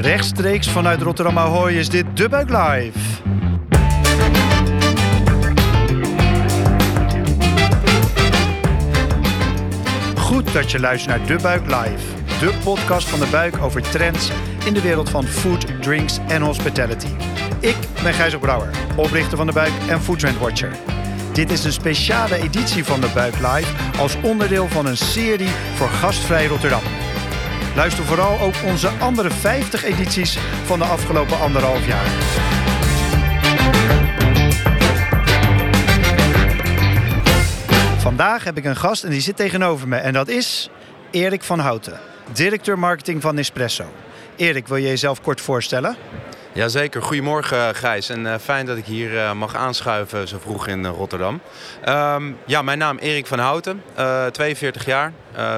Rechtstreeks vanuit Rotterdam Ahoy is dit De Buik Live. Goed dat je luistert naar De Buik Live. De podcast van De Buik over trends in de wereld van food, drinks en hospitality. Ik ben Gijs Brouwer, oprichter van De Buik en Food Trend Watcher. Dit is een speciale editie van De Buik Live als onderdeel van een serie voor gastvrij Rotterdam. Luister vooral ook onze andere 50 edities van de afgelopen anderhalf jaar. Vandaag heb ik een gast en die zit tegenover me. En dat is Erik van Houten, directeur marketing van Nespresso. Erik, wil je jezelf kort voorstellen? Jazeker. Goedemorgen Gijs en uh, fijn dat ik hier uh, mag aanschuiven zo vroeg in Rotterdam. Um, ja, mijn naam Erik van Houten, 42 jaar.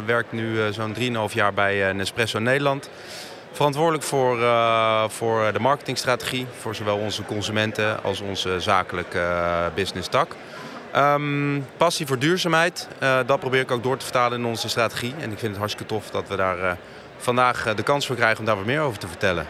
werk nu zo'n 3,5 jaar bij Nespresso Nederland. Verantwoordelijk voor, voor de marketingstrategie voor zowel onze consumenten als onze zakelijke business tak. Um, passie voor duurzaamheid, dat probeer ik ook door te vertalen in onze strategie. En ik vind het hartstikke tof dat we daar vandaag de kans voor krijgen om daar wat meer over te vertellen.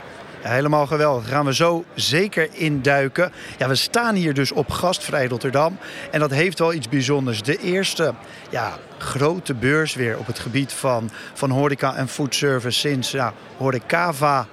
Helemaal geweldig. Gaan we zo zeker induiken. Ja, we staan hier dus op Gastvrij Rotterdam. En dat heeft wel iets bijzonders. De eerste ja, grote beurs weer op het gebied van, van horeca en foodservice sinds ja, Horecava.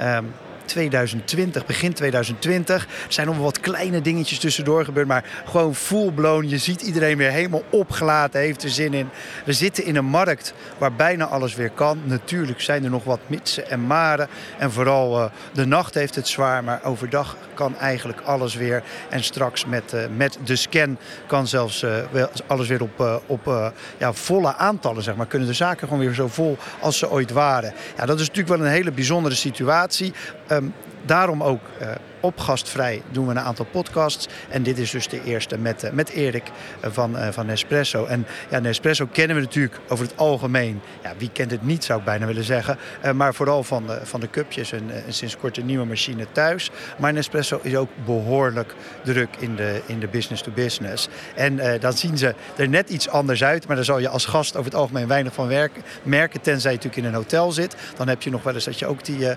Um, 2020, begin 2020. Er zijn nog wat kleine dingetjes tussendoor gebeurd, maar gewoon full blown. Je ziet iedereen weer helemaal opgelaten, heeft er zin in. We zitten in een markt waar bijna alles weer kan. Natuurlijk zijn er nog wat mitsen en maren. En vooral uh, de nacht heeft het zwaar, maar overdag kan eigenlijk alles weer. En straks met, uh, met de scan kan zelfs uh, alles weer op, op ja, volle aantallen, zeg maar. Kunnen de zaken gewoon weer zo vol als ze ooit waren. Ja, dat is natuurlijk wel een hele bijzondere situatie. Um, daarom ook uh, op gastvrij doen we een aantal podcasts. En dit is dus de eerste met, uh, met Erik uh, van, van Nespresso. En ja, Nespresso kennen we natuurlijk over het algemeen. Ja, wie kent het niet, zou ik bijna willen zeggen. maar vooral van van de cupjes en, sinds kort een nieuwe machine thuis. Maar Nespresso is ook behoorlijk druk in de, in de business to business. En dan zien ze er net iets anders uit. Maar daar zal je als gast over het algemeen weinig van werken, merken. Tenzij je natuurlijk in een hotel zit. Dan heb je nog wel eens dat je ook die,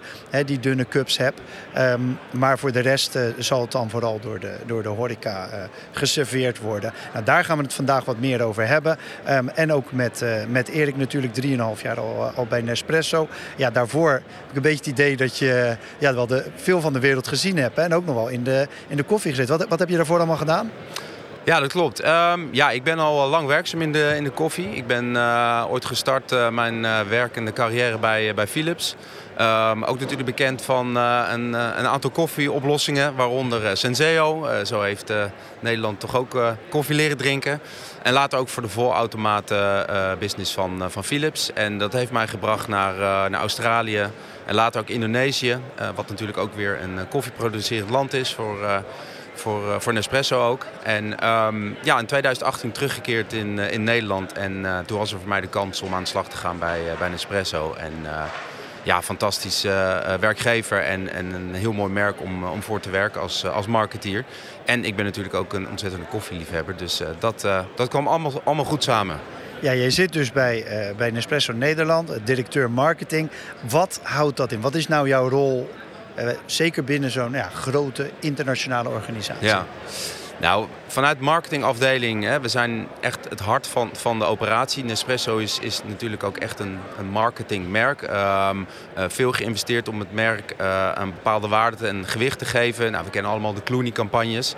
die dunne cups hebt. Um, maar voor de rest uh, zal het dan vooral door de, door de horeca uh, geserveerd worden. Nou, daar gaan we het vandaag wat meer over hebben. Um, en ook met, uh, met Erik natuurlijk 3,5 jaar al, al bij Nespresso. Ja, daarvoor heb ik een beetje het idee dat je ja, wel de, veel van de wereld gezien hebt. Hè? En ook nog wel in de, in de koffie gezeten. Wat, wat heb je daarvoor allemaal gedaan? Ja, dat klopt. Um, ja, ik ben al lang werkzaam in de, in de koffie. Ik ben uh, ooit gestart uh, mijn uh, werkende carrière bij, bij Philips. Um, ook natuurlijk bekend van een, een, aantal koffieoplossingen, waaronder Senseo. zo heeft Nederland toch ook koffie leren drinken. En later ook voor de volautomaten business van, van Philips. En dat heeft mij gebracht naar, naar Australië en later ook Indonesië. wat natuurlijk ook weer een koffieproducerend land is voor voor, uh, voor Nespresso ook. En um, ja, in 2018 teruggekeerd in, uh, in Nederland. En uh, toen was er voor mij de kans om aan de slag te gaan bij, bij Nespresso. En ja, fantastisch werkgever en, en een heel mooi merk om, om voor te werken als, als marketeer. En ik ben natuurlijk ook een ontzettende koffieliefhebber. Dus dat, dat kwam allemaal, allemaal goed samen. Ja, jij zit dus bij, bij Nespresso Nederland, directeur marketing. Wat houdt dat in? Wat is nou jouw rol zeker binnen zo'n ja, grote internationale organisatie. Ja. Nou, vanuit marketingafdeling, hè, we zijn echt het hart van, van de operatie. Nespresso is, is natuurlijk ook echt een, een marketingmerk. Um, uh, veel geïnvesteerd om het merk uh, een bepaalde waarde en gewicht te geven. Nou, we kennen allemaal de Clooney-campagnes.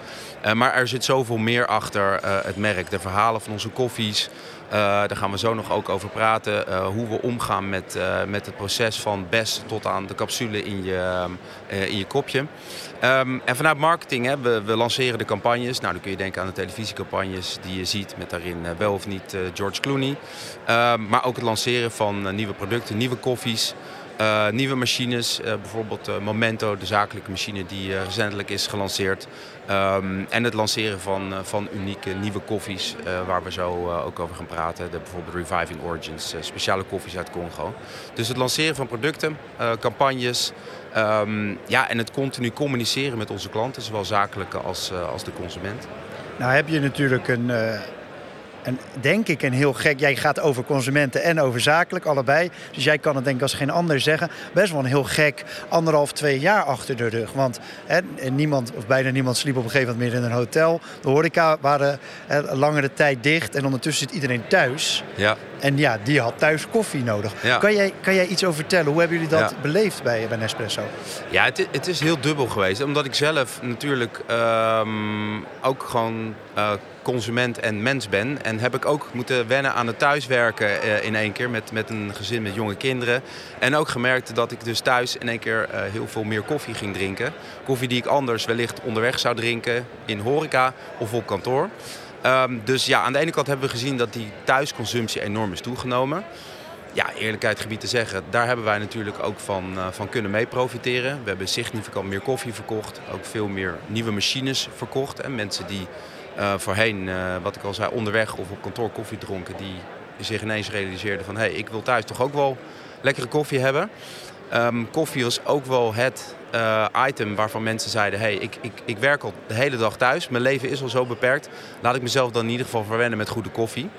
Maar er zit zoveel meer achter het merk. De verhalen van onze koffies. Daar gaan we zo nog ook over praten. hoe we omgaan met, met het proces van best tot aan de capsule in je, in je kopje. Um, en vanuit marketing, hè, we, we, lanceren de campagnes. Nou, dan kun je denken aan de televisiecampagnes die je ziet met daarin wel of niet George Clooney. Um, maar ook het lanceren van nieuwe producten, nieuwe koffies. Uh, nieuwe machines, uh, bijvoorbeeld uh, Momento, de zakelijke machine die recentelijk is gelanceerd. Um, en het lanceren van, van unieke nieuwe koffies, waar we zo ook over gaan praten. De, bijvoorbeeld Reviving Origins, speciale koffies uit Congo. Dus het lanceren van producten, campagnes. Um, ja, en het continu communiceren met onze klanten, zowel zakelijke als, als de consument. Nou heb je natuurlijk een een, denk ik een heel gek. Jij gaat over consumenten en over zakelijk, allebei. Dus jij kan het denk ik als geen ander zeggen. Best wel een heel gek anderhalf, twee jaar achter de rug. Want hè, niemand, of bijna niemand sliep op een gegeven moment meer in een hotel. De horeca waren hè, langere tijd dicht. En ondertussen zit iedereen thuis. Ja. En ja, die had thuis koffie nodig. Ja. Kan, jij, kan jij iets over vertellen? Hoe hebben jullie dat beleefd bij, bij Nespresso? Ja, het, het, is heel dubbel geweest. Omdat ik zelf natuurlijk ehm, ook gewoon uh, consument en mens ben. En heb ik ook moeten wennen aan het thuiswerken uh, in één keer met, met een gezin met jonge kinderen. En ook gemerkt dat ik dus thuis in één keer uh, heel veel meer koffie ging drinken. Koffie die ik anders wellicht onderweg zou drinken in horeca of op kantoor. Um, dus ja, aan de ene kant hebben we gezien dat die thuisconsumptie enorm is toegenomen. Ja, eerlijkheid gebied te zeggen, daar hebben wij natuurlijk ook van, uh, van kunnen mee profiteren. We hebben significant meer koffie verkocht, ook veel meer nieuwe machines verkocht. En mensen die uh, voorheen, uh, wat ik al zei, onderweg of op kantoor koffie dronken, die zich ineens realiseerden van hé, hey, ik wil thuis toch ook wel lekkere koffie hebben. Um, koffie was ook wel het uh, item waarvan mensen zeiden: hey, ik, ik, ik werk al de hele dag thuis, mijn leven is al zo beperkt. Laat ik mezelf dan in ieder geval verwennen met goede koffie.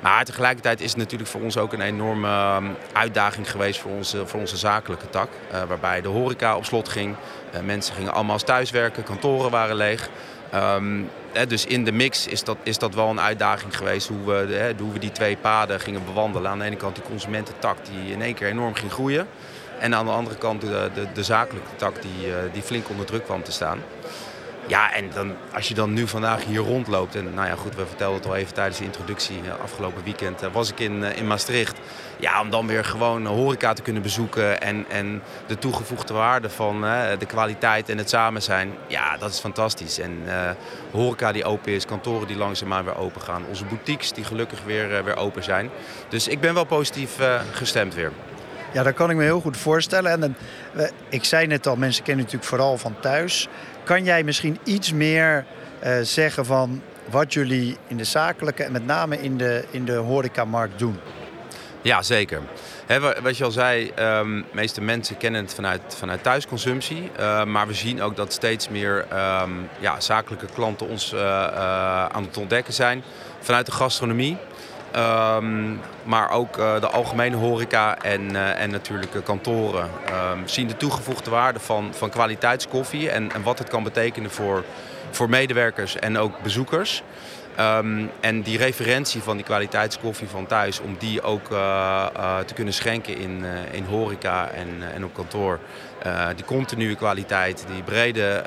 Maar tegelijkertijd is het natuurlijk voor ons ook een enorme uh, uitdaging geweest voor onze, voor onze zakelijke tak. Waarbij de horeca op slot ging. Mensen gingen allemaal thuiswerken, kantoren waren leeg. Um, hè, dus in de mix is dat, is dat wel een uitdaging geweest hoe we, hè, hoe we die twee paden gingen bewandelen. Aan de ene kant die consumententak die in één keer enorm ging groeien. En aan de andere kant de, de, de zakelijke tak die, uh, die flink onder druk kwam te staan. Ja, en dan, als je dan nu vandaag hier rondloopt. En nou ja, goed, we vertelden het al even tijdens de introductie. Afgelopen weekend uh, was ik in, uh, in Maastricht. Ja, om dan weer gewoon horeca te kunnen bezoeken. En, en de toegevoegde waarde van de kwaliteit en het samen zijn. Ja, dat is fantastisch. En horeca die open is, kantoren die langzaamaan weer open gaan. Onze boutiques die gelukkig weer, weer open zijn. Dus ik ben wel positief gestemd weer. Ja, dat kan ik me heel goed voorstellen. En dan, ik zei net al, mensen kennen natuurlijk vooral van thuis. Kan jij misschien iets meer uh, zeggen van wat jullie in de zakelijke en met name in de, in de horecamarkt doen? Ja, zeker. Wat je al zei, de meeste mensen kennen het vanuit, vanuit thuisconsumptie. Uh, maar we zien ook dat steeds meer um, ja, zakelijke klanten ons uh, aan het ontdekken zijn. Vanuit de gastronomie. Um, maar ook uh, de algemene horeca en, uh, en natuurlijk kantoren um, zien de toegevoegde waarde van, van kwaliteitskoffie en, en wat het kan betekenen voor, voor medewerkers en ook bezoekers. Um, en die referentie van die kwaliteitskoffie van thuis, om die ook te kunnen schenken in, in horeca en, en op kantoor. Die continue kwaliteit, die brede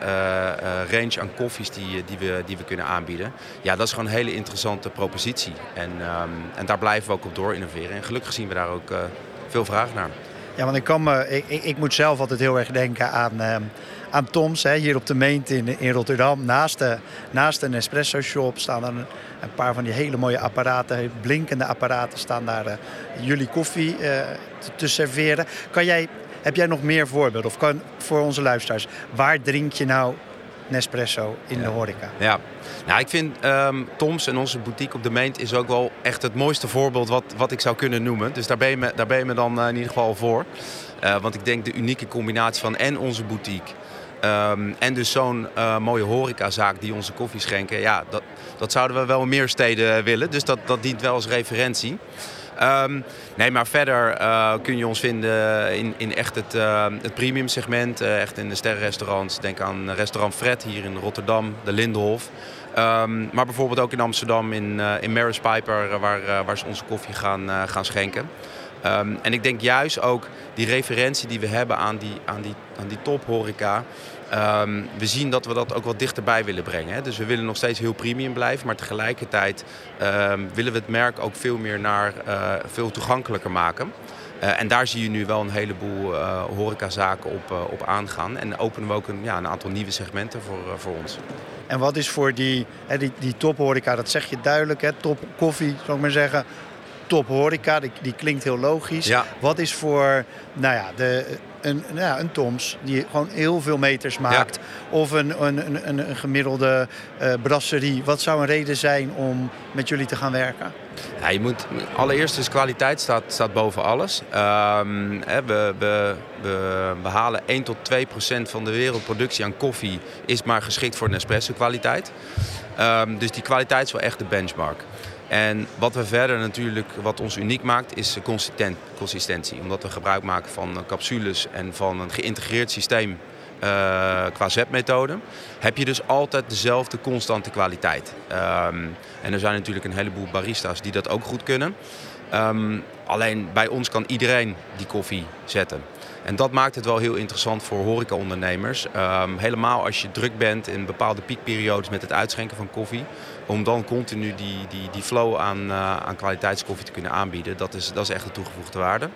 range aan koffies die, die, we, die we kunnen aanbieden. Ja, dat is gewoon een hele interessante propositie. En, um, en daar blijven we ook op door innoveren. En gelukkig zien we daar ook veel vraag naar. Ja, want ik, kan me, ik, ik, ik moet zelf altijd heel erg denken aan, aan Toms. Hè, hier op de Meent in, in Rotterdam. Naast, de, naast een espresso shop staan er een, een paar van die hele mooie apparaten. Blinkende apparaten staan daar jullie koffie te, te serveren. Kan jij heb jij nog meer voorbeelden? Of kan voor onze luisteraars, waar drink je nou Nespresso in ja. de horeca? Ja, nou, ik vind um, Toms en onze boutique op de Meent is ook wel echt het mooiste voorbeeld wat, wat ik zou kunnen noemen. Dus daar ben je me, daar ben je me dan uh, in ieder geval voor. Uh, want ik denk de unieke combinatie van en onze boutique. Um, en dus zo'n uh, mooie horecazaak die onze koffie schenken. Ja, dat, dat zouden we wel meer steden willen. Dus dat, dat dient wel als referentie. Um, nee, maar verder uh, kun je ons vinden in, in echt het, het premium segment. Echt in de sterrenrestaurants. Denk aan restaurant Fred hier in Rotterdam, de Lindenhof. Um, maar bijvoorbeeld ook in Amsterdam in, in Maris Piper, waar, waar ze onze koffie gaan, gaan schenken. Um, en ik denk juist ook die referentie die we hebben aan die, aan die, aan die tophoreca. Um, we zien dat we dat ook wat dichterbij willen brengen. Hè. Dus we willen nog steeds heel premium blijven. Maar tegelijkertijd um, willen we het merk ook veel meer naar uh, veel toegankelijker maken. Uh, en daar zie je nu wel een heleboel uh, horecazaken op, op aangaan. En openen we ook een, ja, een aantal nieuwe segmenten voor, voor ons. En wat is voor die, die, die tophoreca, dat zeg je duidelijk, hè, top koffie, zou ik maar zeggen top horeca, die, die klinkt heel logisch. Ja. Wat is voor nou ja, de, een, nou ja, een Toms die gewoon heel veel meters maakt. Ja. Of een, een, een, een gemiddelde uh, brasserie. Wat zou een reden zijn om met jullie te gaan werken? Ja, je moet, allereerst is kwaliteit staat, staat boven alles. Um, hè, we, we, we, we halen 1 tot 2 procent van de wereldproductie aan koffie is maar geschikt voor een espresso kwaliteit. Um, dus die kwaliteit is wel echt de benchmark. En wat we verder natuurlijk, wat ons uniek maakt, is consistentie. Omdat we gebruik maken van capsules en van een geïntegreerd systeem uh, qua zetmethode, heb je dus altijd dezelfde constante kwaliteit. Ehm, en er zijn natuurlijk een heleboel barista's die dat ook goed kunnen. Um, alleen bij ons kan iedereen die koffie zetten. En dat maakt het wel heel interessant voor horecaondernemers. Um, helemaal als je druk bent in bepaalde piekperiodes met het uitschenken van koffie. Om dan continu die, die, die flow aan, uh, aan kwaliteitskoffie te kunnen aanbieden. Dat is, dat is echt de toegevoegde waarde.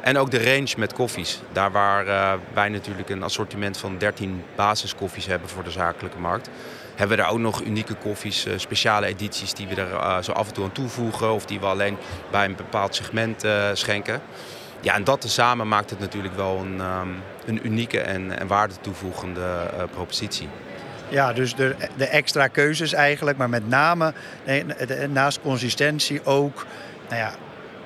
En ook de range met koffies. Daar waar uh, wij natuurlijk een assortiment van 13 basiskoffies hebben voor de zakelijke markt. Hebben we daar ook nog unieke koffies, uh, speciale edities die we er zo af en toe aan toevoegen. Of die we alleen bij een bepaald segment schenken. Ja, en dat tezamen maakt het natuurlijk wel een, um, een unieke en, en waarde toevoegende propositie. Ja, dus de, de, extra keuzes eigenlijk, maar met name naast consistentie ook nou ja,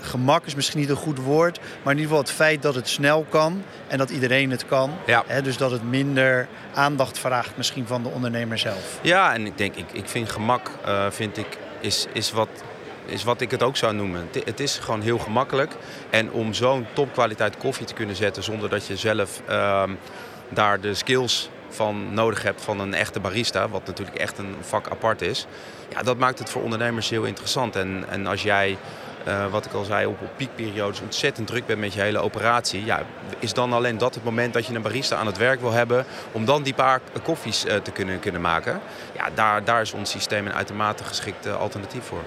gemak is misschien niet een goed woord, maar in ieder geval het feit dat het snel kan en dat iedereen het kan. Ja. Hè, dus dat het minder aandacht vraagt misschien van de ondernemer zelf. Ja, en ik denk, ik, ik vind gemak, uh, vind ik, is, is wat is wat ik het ook zou noemen. Het is gewoon heel gemakkelijk. En om zo'n topkwaliteit koffie te kunnen zetten zonder dat je zelf uh, daar de skills van nodig hebt van een echte barista, wat natuurlijk echt een vak apart is. Ja, dat maakt het voor ondernemers heel interessant. En, en als jij uh, wat ik al zei, op, op piekperiodes ontzettend druk bent met je hele operatie. Ja, is dan alleen dat het moment dat je een barista aan het werk wil hebben om dan die paar koffies uh, te kunnen, kunnen maken? Ja, daar, daar is ons systeem een uitermate geschikt uh, alternatief voor.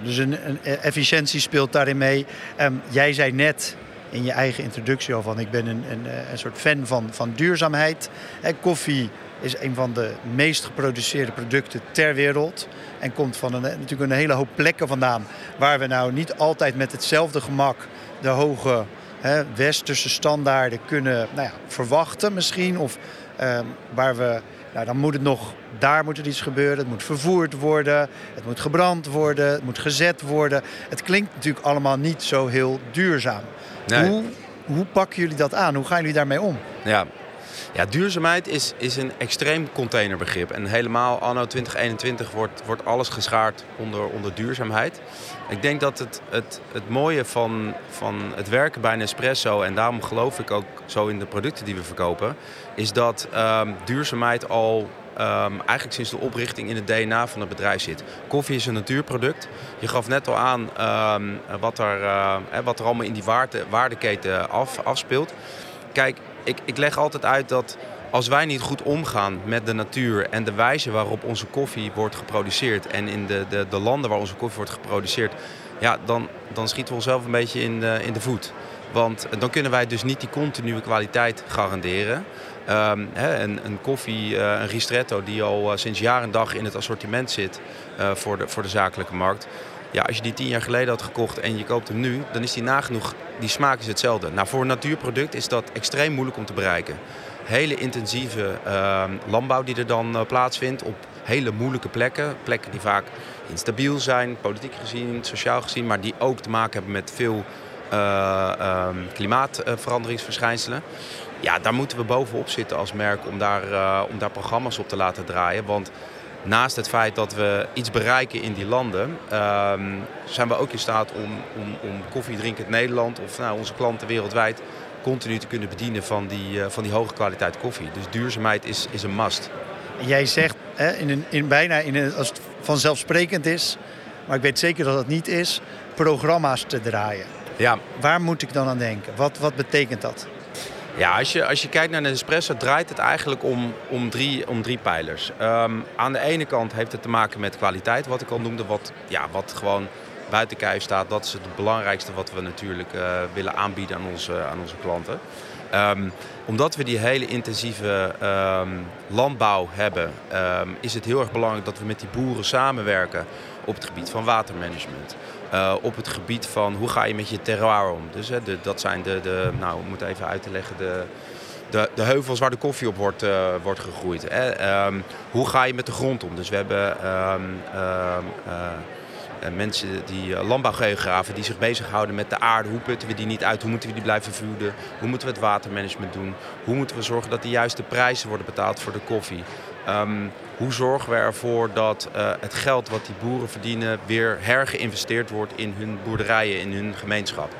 Dus een, een efficiëntie speelt daarin mee. Um, jij zei net in je eigen introductie al van ik ben een, een, een soort fan van, van duurzaamheid. En koffie is een van de meest geproduceerde producten ter wereld. En komt van een, natuurlijk een hele hoop plekken vandaan. Waar we nou niet altijd met hetzelfde gemak de hoge hè, westerse standaarden kunnen nou ja, verwachten misschien. Of uh, waar we, nou, dan moet het nog, daar moet er iets gebeuren. Het moet vervoerd worden, het moet gebrand worden, het moet gezet worden. Het klinkt natuurlijk allemaal niet zo heel duurzaam. Nee. Hoe, hoe pakken jullie dat aan? Hoe gaan jullie daarmee om? Ja, ja, duurzaamheid is, is een extreem containerbegrip. En helemaal anno 2021 wordt, wordt alles geschaard onder, onder duurzaamheid. Ik denk dat het, het, het mooie van, van het werken bij Nespresso... en daarom geloof ik ook zo in de producten die we verkopen... is dat um, duurzaamheid al Um, eigenlijk sinds de oprichting in het DNA van het bedrijf zit. Koffie is een natuurproduct. Je gaf net al aan um, wat, er, uh, wat er allemaal in die waarde, waardeketen af, afspeelt. Kijk, ik, ik leg altijd uit dat als wij niet goed omgaan met de natuur en de wijze waarop onze koffie wordt geproduceerd en in de, de, de landen waar onze koffie wordt geproduceerd, ja, dan, dan schieten we onszelf een beetje in de, in de voet. Want dan kunnen wij dus niet die continue kwaliteit garanderen. Hè, een, een, koffie, uh, een ristretto die al uh, sinds jaar en dag in het assortiment zit uh, voor, de, voor de zakelijke markt. Ja, als je die tien jaar geleden had gekocht en je koopt hem nu, dan is die nagenoeg, die smaak is hetzelfde. Nou, voor een natuurproduct is dat extreem moeilijk om te bereiken. Hele intensieve uh, landbouw die er dan uh, plaatsvindt op hele moeilijke plekken. Plekken die vaak instabiel zijn, politiek gezien, sociaal gezien, maar die ook te maken hebben met veel uh, klimaatveranderingsverschijnselen. Ja, daar moeten we bovenop zitten als merk om daar, om daar programma's op te laten draaien. Want naast het feit dat we iets bereiken in die landen, uh, zijn we ook in staat om, om, om koffiedrinkend Nederland of nou, onze klanten wereldwijd continu te kunnen bedienen van die, uh, van die hoge kwaliteit koffie. Dus duurzaamheid is, is een must. Jij zegt hè, in een, in bijna in een, als het vanzelfsprekend is, maar ik weet zeker dat het niet is, programma's te draaien. Ja. Waar moet ik dan aan denken? Wat, wat betekent dat? Ja, als je, als je kijkt naar de espresso draait het eigenlijk om, om, drie, om drie pijlers. Um, aan de ene kant heeft het te maken met kwaliteit, wat ik al noemde, wat, ja, wat gewoon buiten kijf staat. Dat is het belangrijkste wat we natuurlijk uh, willen aanbieden aan onze, aan onze klanten. Um, omdat we die hele intensieve um, landbouw hebben, is het heel erg belangrijk dat we met die boeren samenwerken op het gebied van watermanagement. Uh, op het gebied van hoe ga je met je terroir om. Dus dat zijn de, de, nou moet even uit te leggen, de, de, de heuvels waar de koffie op wordt, uh, wordt gegroeid. Um, hoe ga je met de grond om? Dus we hebben um, um, uh, mensen die landbouwgeografen die zich bezighouden met de aarde. Hoe putten we die niet uit? Hoe moeten we die blijven voeden? Hoe moeten we het watermanagement doen? Hoe moeten we zorgen dat de juiste prijzen worden betaald voor de koffie? Ehm, hoe zorgen we ervoor dat het geld wat die boeren verdienen weer hergeïnvesteerd wordt in hun boerderijen, in hun gemeenschap.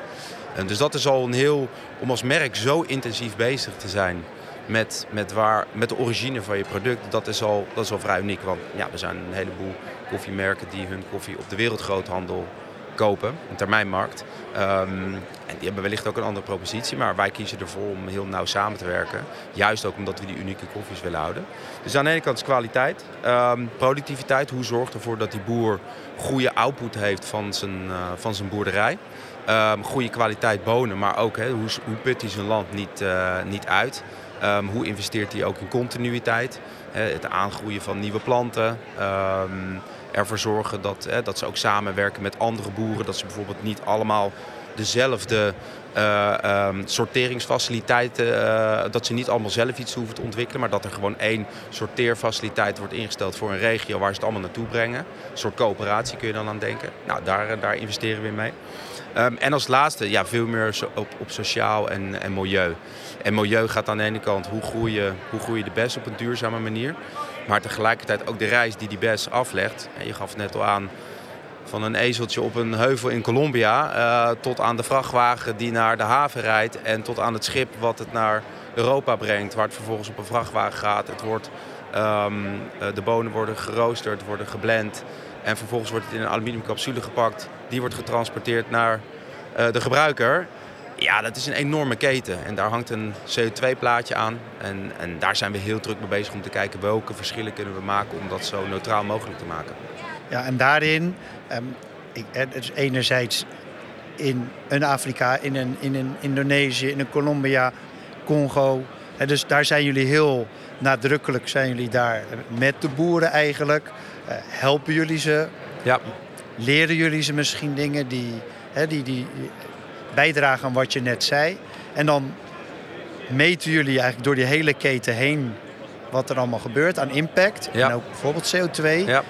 En dus dat is al een heel, om als merk zo intensief bezig te zijn met, met, waar, met de origine van je product, dat is, al, dat is al vrij uniek. Want ja, er zijn een heleboel koffiemerken die hun koffie op de wereldgroothandel kopen, een termijnmarkt. Um, en die hebben wellicht ook een andere propositie, maar wij kiezen ervoor om heel nauw samen te werken. Juist ook omdat we die unieke koffies willen houden. Dus aan de ene kant is kwaliteit, um, productiviteit. Hoe zorgt ervoor dat die boer goede output heeft van zijn, uh, van zijn boerderij. Um, goede kwaliteit bonen, maar ook hoe, hoe put hij zijn land niet, uh, niet uit. Hoe investeert hij ook in continuïteit? het aangroeien van nieuwe planten. Ervoor zorgen dat, dat ze ook samenwerken met andere boeren. Dat ze bijvoorbeeld niet allemaal dezelfde uh, sorteringsfaciliteiten, uh, dat ze niet allemaal zelf iets hoeven te ontwikkelen, maar dat er gewoon één sorteerfaciliteit wordt ingesteld voor een regio waar ze het allemaal naartoe brengen. Een soort coöperatie kun je dan aan denken. Nou, daar, daar investeren we in mee. Um, en als laatste, ja, veel meer op, op sociaal en, en milieu. En milieu gaat aan de ene kant hoe groeien, hoe groeien de bes op een duurzame manier. Maar tegelijkertijd ook de reis die die bes aflegt. En je gaf net al aan, van een ezeltje op een heuvel in Colombia... Uh, tot aan de vrachtwagen die naar de haven rijdt... en tot aan het schip wat het naar Europa brengt... waar het vervolgens op een vrachtwagen gaat. Het wordt, um, de bonen worden geroosterd, worden geblend... en vervolgens wordt het in een aluminiumcapsule gepakt. Die wordt getransporteerd naar uh, de gebruiker... Ja, dat is een enorme keten. En daar hangt een CO2-plaatje aan. En, en daar zijn we heel druk mee bezig om te kijken welke verschillen kunnen we maken om dat zo neutraal mogelijk te maken. Ja, en daarin, um, ik, enerzijds in een Afrika, in een, in een Indonesië, in een Colombia, Congo. Dus daar zijn jullie heel nadrukkelijk zijn jullie daar met de boeren eigenlijk. Uh, helpen jullie ze? Ja. Leren jullie ze misschien dingen die, hè, die, die bijdragen aan wat je net zei. En dan meten jullie eigenlijk door die hele keten heen wat er allemaal gebeurt aan impact. Ja. En ook bijvoorbeeld CO2. Ja.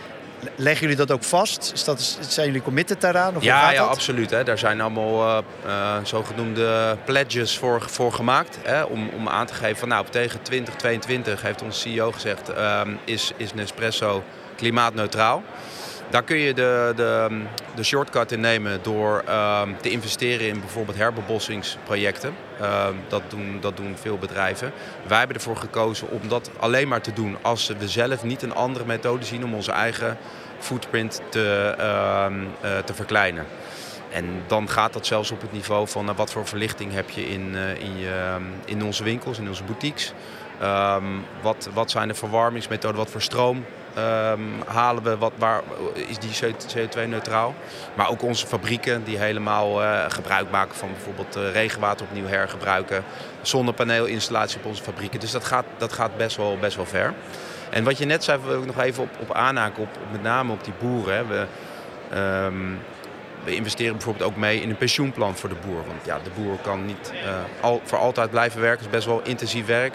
Leggen jullie dat ook vast? Is dat, zijn jullie committed daaraan? Of ja, ja absoluut. Hè. Daar zijn allemaal uh, uh, zogenoemde pledges voor, voor gemaakt. Hè, om, om aan te geven van nou, tegen 2022 heeft onze CEO gezegd... Uh, is, is Nespresso klimaatneutraal. Daar kun je de, de, de shortcut in nemen door uh, te investeren in bijvoorbeeld herbebossingsprojecten. Uh, dat, doen, dat doen veel bedrijven. Wij hebben ervoor gekozen om dat alleen maar te doen als we zelf niet een andere methode zien om onze eigen footprint te, uh, te verkleinen. En dan gaat dat zelfs op het niveau van uh, wat voor verlichting heb je in, uh, in, je, in onze winkels, in onze boutiques. Wat, wat zijn de verwarmingsmethoden, wat voor stroom um, halen we, wat, waar, is die CO2-neutraal. Maar ook onze fabrieken die helemaal uh, gebruik maken van bijvoorbeeld uh, regenwater opnieuw hergebruiken. Zonnepaneelinstallatie op onze fabrieken. Dus dat gaat, dat gaat best, wel, best wel ver. En wat je net zei, wil ik nog even op, op aanhaken, op, met name op die boeren. We, um, we investeren bijvoorbeeld ook mee in een pensioenplan voor de boer. Want ja, de boer kan niet uh, al, voor altijd blijven werken. Dat is best wel intensief werk.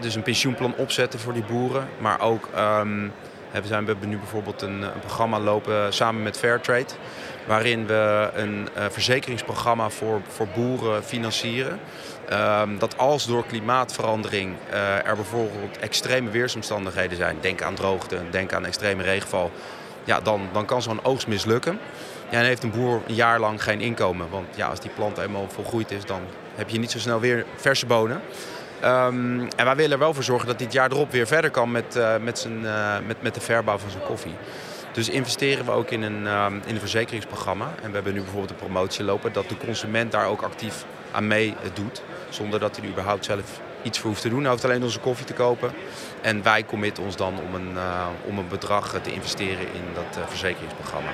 Dus een pensioenplan opzetten voor die boeren. Maar ook, um, we, zijn, we hebben nu bijvoorbeeld een, een, programma lopen samen met Fairtrade. Waarin we een uh, verzekeringsprogramma voor, voor boeren financieren. Um, dat als door klimaatverandering uh, er bijvoorbeeld extreme weersomstandigheden zijn. Denk aan droogte, denk aan extreme regenval. Ja, dan, dan kan zo'n oogst mislukken. Ja, en heeft een boer een jaar lang geen inkomen. Want ja, als die plant eenmaal volgroeid is, dan heb je niet zo snel weer verse bonen. Um, en wij willen er wel voor zorgen dat dit jaar erop weer verder kan met, uh, met, zijn, uh, met, met de verbouw van zijn koffie. Dus investeren we ook in een, uh, in een verzekeringsprogramma. En we hebben nu bijvoorbeeld een promotie lopen dat de consument daar ook actief aan mee doet. Zonder dat hij er überhaupt zelf iets voor hoeft te doen. Hij hoeft alleen onze koffie te kopen. En wij committen ons dan om een, om een bedrag te investeren in dat verzekeringsprogramma.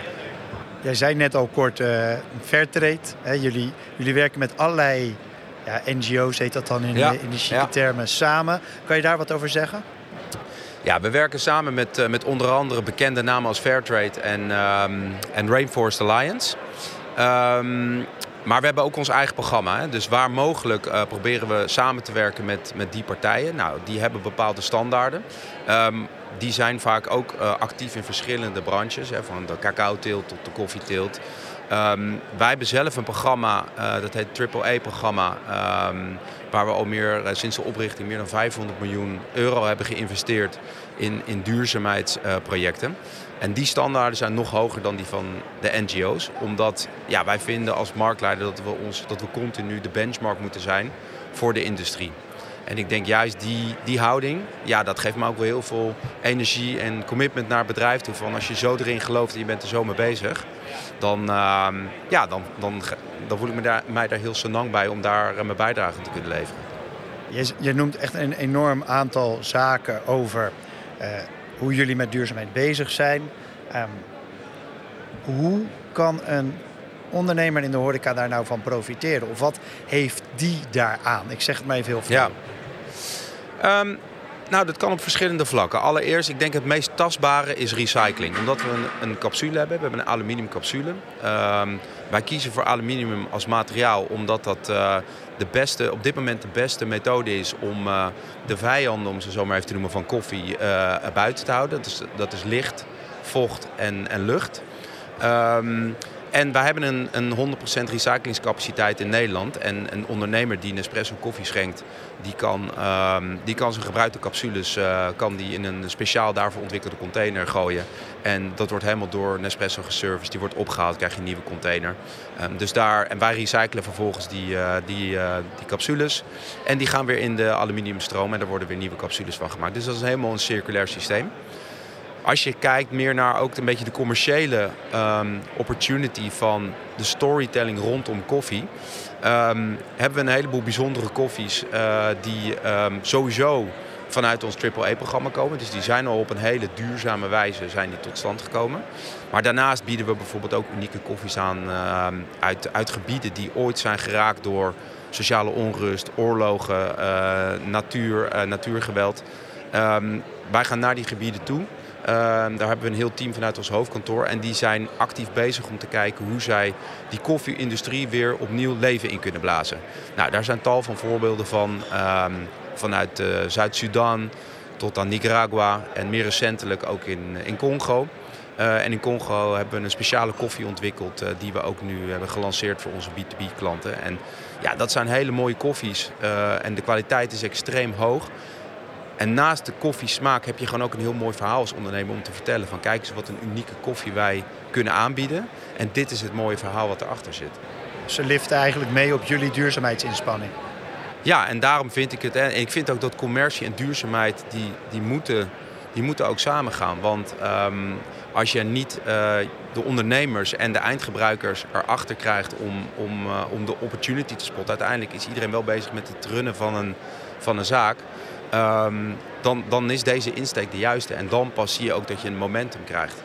Jij zei net al kort uh, Fairtrade. Hè, jullie, jullie werken met allerlei ja, NGO's, heet dat dan in, ja, de, in de chique ja. termen, samen. Kan je daar wat over zeggen? Ja, we werken samen met, uh, met onder andere bekende namen als Fairtrade en, um, en Rainforest Alliance. Um, maar we hebben ook ons eigen programma. Hè? Dus waar mogelijk uh, proberen we samen te werken met, met die partijen. Nou, die hebben bepaalde standaarden. Um, die zijn vaak ook uh, actief in verschillende branches. Hè, van de cacao-teelt tot de koffieteelt. Um, wij hebben zelf een programma, uh, dat heet Triple A-programma. Um, waar we al meer sinds de oprichting meer dan 500 miljoen euro hebben geïnvesteerd in, in duurzaamheidsprojecten. En die standaarden zijn nog hoger dan die van de NGO's. Omdat ja, wij vinden als marktleider dat we, ons, dat we continu de benchmark moeten zijn voor de industrie. En ik denk juist die, die houding, ja, dat geeft me ook wel heel veel energie en commitment naar bedrijf toe. Van als je zo erin gelooft en je bent er zo mee bezig, dan, uh, ja, dan, dan, dan voel ik me daar, mij daar heel senang bij om daar mijn bijdrage te kunnen leveren. Je, je noemt echt een enorm aantal zaken over uh, hoe jullie met duurzaamheid bezig zijn. Um, hoe kan een ondernemer in de horeca daar nou van profiteren? Of wat heeft die daaraan? Ik zeg het maar even heel veel. Ja. Um, nou, dat kan op verschillende vlakken. Allereerst, ik denk het meest tastbare is recycling. Omdat we een, een capsule hebben, we hebben een aluminium capsule. Um, wij kiezen voor aluminium als materiaal omdat dat uh, de beste, op dit moment de beste methode is om uh, de vijanden, om ze zo maar even te noemen, van koffie uh, buiten te houden. Dat is, dat is licht, vocht en, en lucht. Um, en wij hebben een, een 100% recyclingscapaciteit in Nederland. En een ondernemer die Nespresso koffie schenkt, die kan, um, die kan zijn gebruikte capsules uh, kan die in een speciaal daarvoor ontwikkelde container gooien. En dat wordt helemaal door Nespresso geserviced. Die wordt opgehaald, krijg je een nieuwe container. Um, dus daar, en wij recyclen vervolgens die, uh, die, uh, die capsules. En die gaan weer in de aluminiumstroom en daar worden weer nieuwe capsules van gemaakt. Dus dat is helemaal een circulair systeem als je kijkt meer naar ook een beetje de commerciële um, opportunity van de storytelling rondom koffie, um, hebben we een heleboel bijzondere koffies uh, die um, sowieso vanuit ons AAA-programma komen. Dus die zijn al op een hele duurzame wijze zijn die tot stand gekomen. Maar daarnaast bieden we bijvoorbeeld ook unieke koffies aan uit, uit gebieden die ooit zijn geraakt door sociale onrust, oorlogen, uh, natuur, uh, natuurgeweld. wij gaan naar die gebieden toe. Uh, daar hebben we een heel team vanuit ons hoofdkantoor. En die zijn actief bezig om te kijken hoe zij die koffie-industrie weer opnieuw leven in kunnen blazen. Nou, daar zijn tal van voorbeelden van. Uh, vanuit uh, Zuid-Soedan tot aan Nicaragua en meer recentelijk ook in, in Congo. Uh, en in Congo hebben we een speciale koffie ontwikkeld uh, die we ook nu hebben gelanceerd voor onze B2B klanten. En ja, dat zijn hele mooie koffies en de kwaliteit is extreem hoog. En naast de koffiesmaak heb je gewoon ook een heel mooi verhaal als ondernemer om te vertellen van kijk eens wat een unieke koffie wij kunnen aanbieden. En dit is het mooie verhaal wat erachter zit. Ze liften eigenlijk mee op jullie duurzaamheidsinspanning. Ja, en daarom vind ik het. En ik vind ook dat commercie en duurzaamheid die, die, moeten, die moeten ook samengaan. Want um, als je niet uh, de ondernemers en de eindgebruikers erachter krijgt om, om, uh, om de opportunity te spotten. Uiteindelijk is iedereen wel bezig met het runnen van een, van een zaak. Um, dan, dan is deze insteek de juiste. En dan pas zie je ook dat je een momentum krijgt.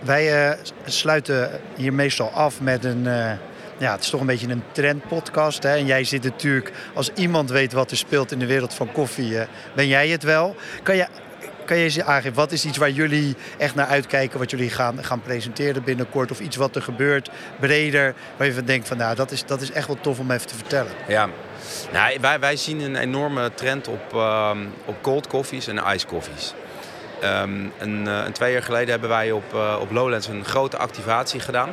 Wij uh, sluiten hier meestal af met een... Uh, ja, het is toch een beetje een trendpodcast. Hè? En jij zit natuurlijk, als iemand weet wat er speelt in de wereld van koffie, uh, ben jij het wel. Kan je, kan je eens aangeven, wat is iets waar jullie echt naar uitkijken, wat jullie gaan, gaan presenteren binnenkort? Of iets wat er gebeurt, breder, waar je van denkt van nou, dat is, dat is echt wel tof om even te vertellen. Ja, nou, wij, wij zien een enorme trend op, uh, op cold koffies en ice koffies. Um, een, een, twee jaar geleden hebben wij op, uh, op Lowlands een grote activatie gedaan.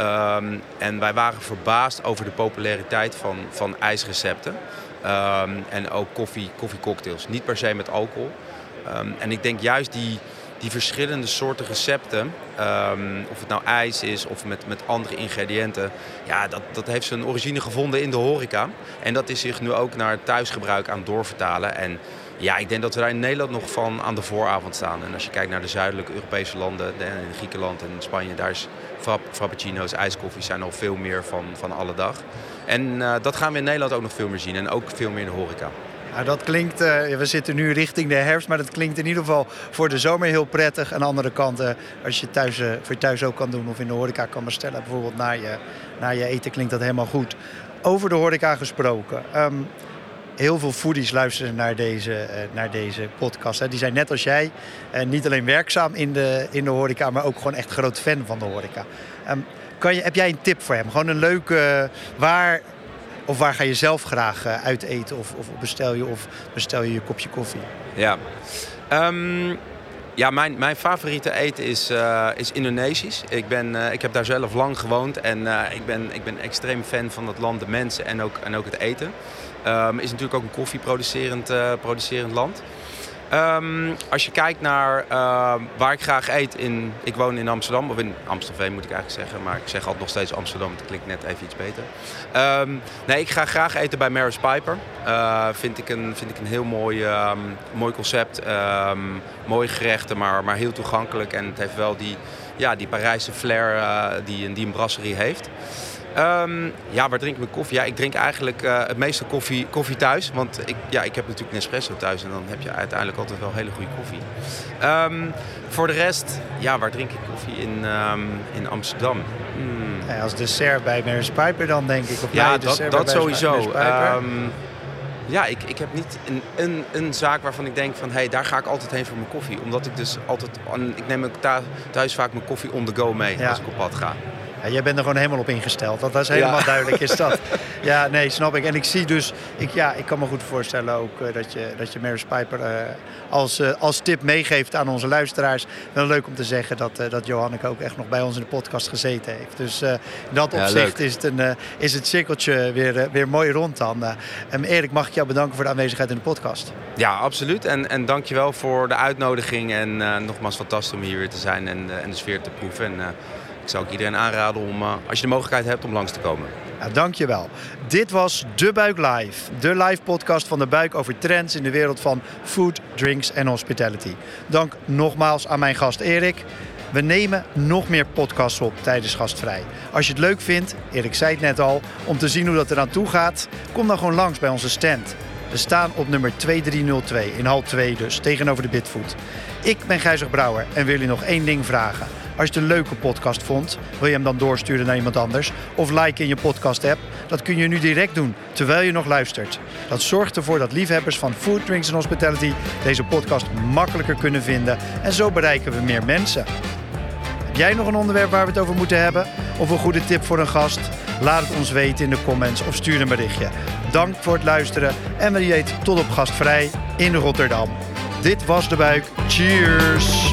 Um, en wij waren verbaasd over de populariteit van, van ijsrecepten. En ook koffie, koffiecocktails. Niet per se met alcohol. En ik denk juist die, die verschillende soorten recepten, um, of het nou ijs is of met, met andere ingrediënten, ja, dat, dat heeft zijn origine gevonden in de horeca. En dat is zich nu ook naar thuisgebruik aan doorvertalen. En ja, ik denk dat we daar in Nederland nog van aan de vooravond staan. En als je kijkt naar de zuidelijke Europese landen, in Griekenland en Spanje, daar is frapp, frappuccino's, ijskoffies zijn al veel meer van, van alle dag. En uh, dat gaan we in Nederland ook nog veel meer zien en ook veel meer in de horeca. Dat klinkt, uh, we zitten nu richting de herfst, maar dat klinkt in ieder geval voor de zomer heel prettig. Aan de andere kant, uh, als je thuis, uh, voor je thuis ook kan doen of in de horeca kan bestellen, bijvoorbeeld naar je, je eten, klinkt dat helemaal goed. Over de horeca gesproken. Um, heel veel foodies luisteren naar deze, naar deze podcast. Hè. Die zijn net als jij niet alleen werkzaam in de, in de horeca, maar ook gewoon echt groot fan van de horeca. Um, kan je, heb jij een tip voor hem? Gewoon een leuke, waar of waar ga je zelf graag uh, uit eten? Of, of, bestel je of bestel je je kopje koffie? Ja, um, ja mijn, mijn favoriete eten is, uh, is Indonesisch. Ik, ben, uh, ik heb daar zelf lang gewoond en ik, ben, ik ben extreem fan van het land, de mensen en ook, en ook het eten. Um, is natuurlijk ook een koffieproducerend producerend land. Ehm, als je kijkt naar ehm, waar ik graag eet in... Ik woon in Amsterdam, of in Amstelveen moet ik eigenlijk zeggen. Maar ik zeg altijd nog steeds Amsterdam, het klinkt net even iets beter. Ehm, nee, ik ga graag eten bij Maris Piper. Uh, vind, ik een, vind ik een heel mooi, mooi concept. mooie gerechten, maar, maar heel toegankelijk. En het heeft wel die, ja, die Parijse flair uh, die, die een brasserie heeft. Um, ja, waar drink ik mijn koffie? Ja, ik drink eigenlijk uh, het meeste koffie, koffie thuis. Want ik, ja, ik heb natuurlijk Nespresso thuis en dan heb je uiteindelijk altijd wel hele goede koffie. Um, voor de rest, ja, waar drink ik koffie? In, um, in Amsterdam. Hmm. Ja, als dessert bij Maris Piper dan denk ik. Of ja, dat, dat sowieso. ja, ik, ik heb niet een, een, een zaak waarvan ik denk van... hé, hey, daar ga ik altijd heen voor mijn koffie. Omdat ik dus altijd... Ik neem thuis vaak mijn koffie on the go mee als ik op pad ga. Ja, jij bent er gewoon helemaal op ingesteld. Dat is helemaal duidelijk, is dat. Ja, nee, snap ik. En ik zie dus, ik, ja, ik kan me goed voorstellen ook uh, dat je, dat je Maris Piper uh, als, uh, als tip meegeeft aan onze luisteraars. Wel leuk om te zeggen dat, dat Johanneke ook echt nog bij ons in de podcast gezeten heeft. Dus in dat opzicht is, het een, is het cirkeltje weer, weer mooi rond dan. en Erik, mag ik jou bedanken voor de aanwezigheid in de podcast? Ja, absoluut. En, en dankjewel voor de uitnodiging. En nogmaals fantastisch om hier weer te zijn en, en de sfeer te proeven. En, ik zou ook iedereen aanraden om, uh, als je de mogelijkheid hebt, om langs te komen. Ja, dankjewel. Dit was De Buik Live. De live podcast van De Buik over trends in de wereld van food, drinks en hospitality. Dank nogmaals aan mijn gast Erik. We nemen nog meer podcasts op tijdens Gastvrij. Als je het leuk vindt, Erik zei het net al, om te zien hoe dat eraan toe gaat, kom dan gewoon langs bij onze stand. We staan op nummer 2302 in hal 2 dus, tegenover de Bitfood. Ik ben Gijzer Brouwer en wil je nog één ding vragen. Als je het een leuke podcast vond, wil je hem dan doorsturen naar iemand anders of like in je podcast app. Dat kun je nu direct doen terwijl je nog luistert. Dat zorgt ervoor dat liefhebbers van food, drinks en hospitality deze podcast makkelijker kunnen vinden en zo bereiken we meer mensen. Heb jij nog een onderwerp waar we het over moeten hebben of een goede tip voor een gast? Laat het ons weten in de comments of stuur een berichtje. Dank voor het luisteren en wie weet tot op gastvrij in Rotterdam. Dit was de buik. Cheers!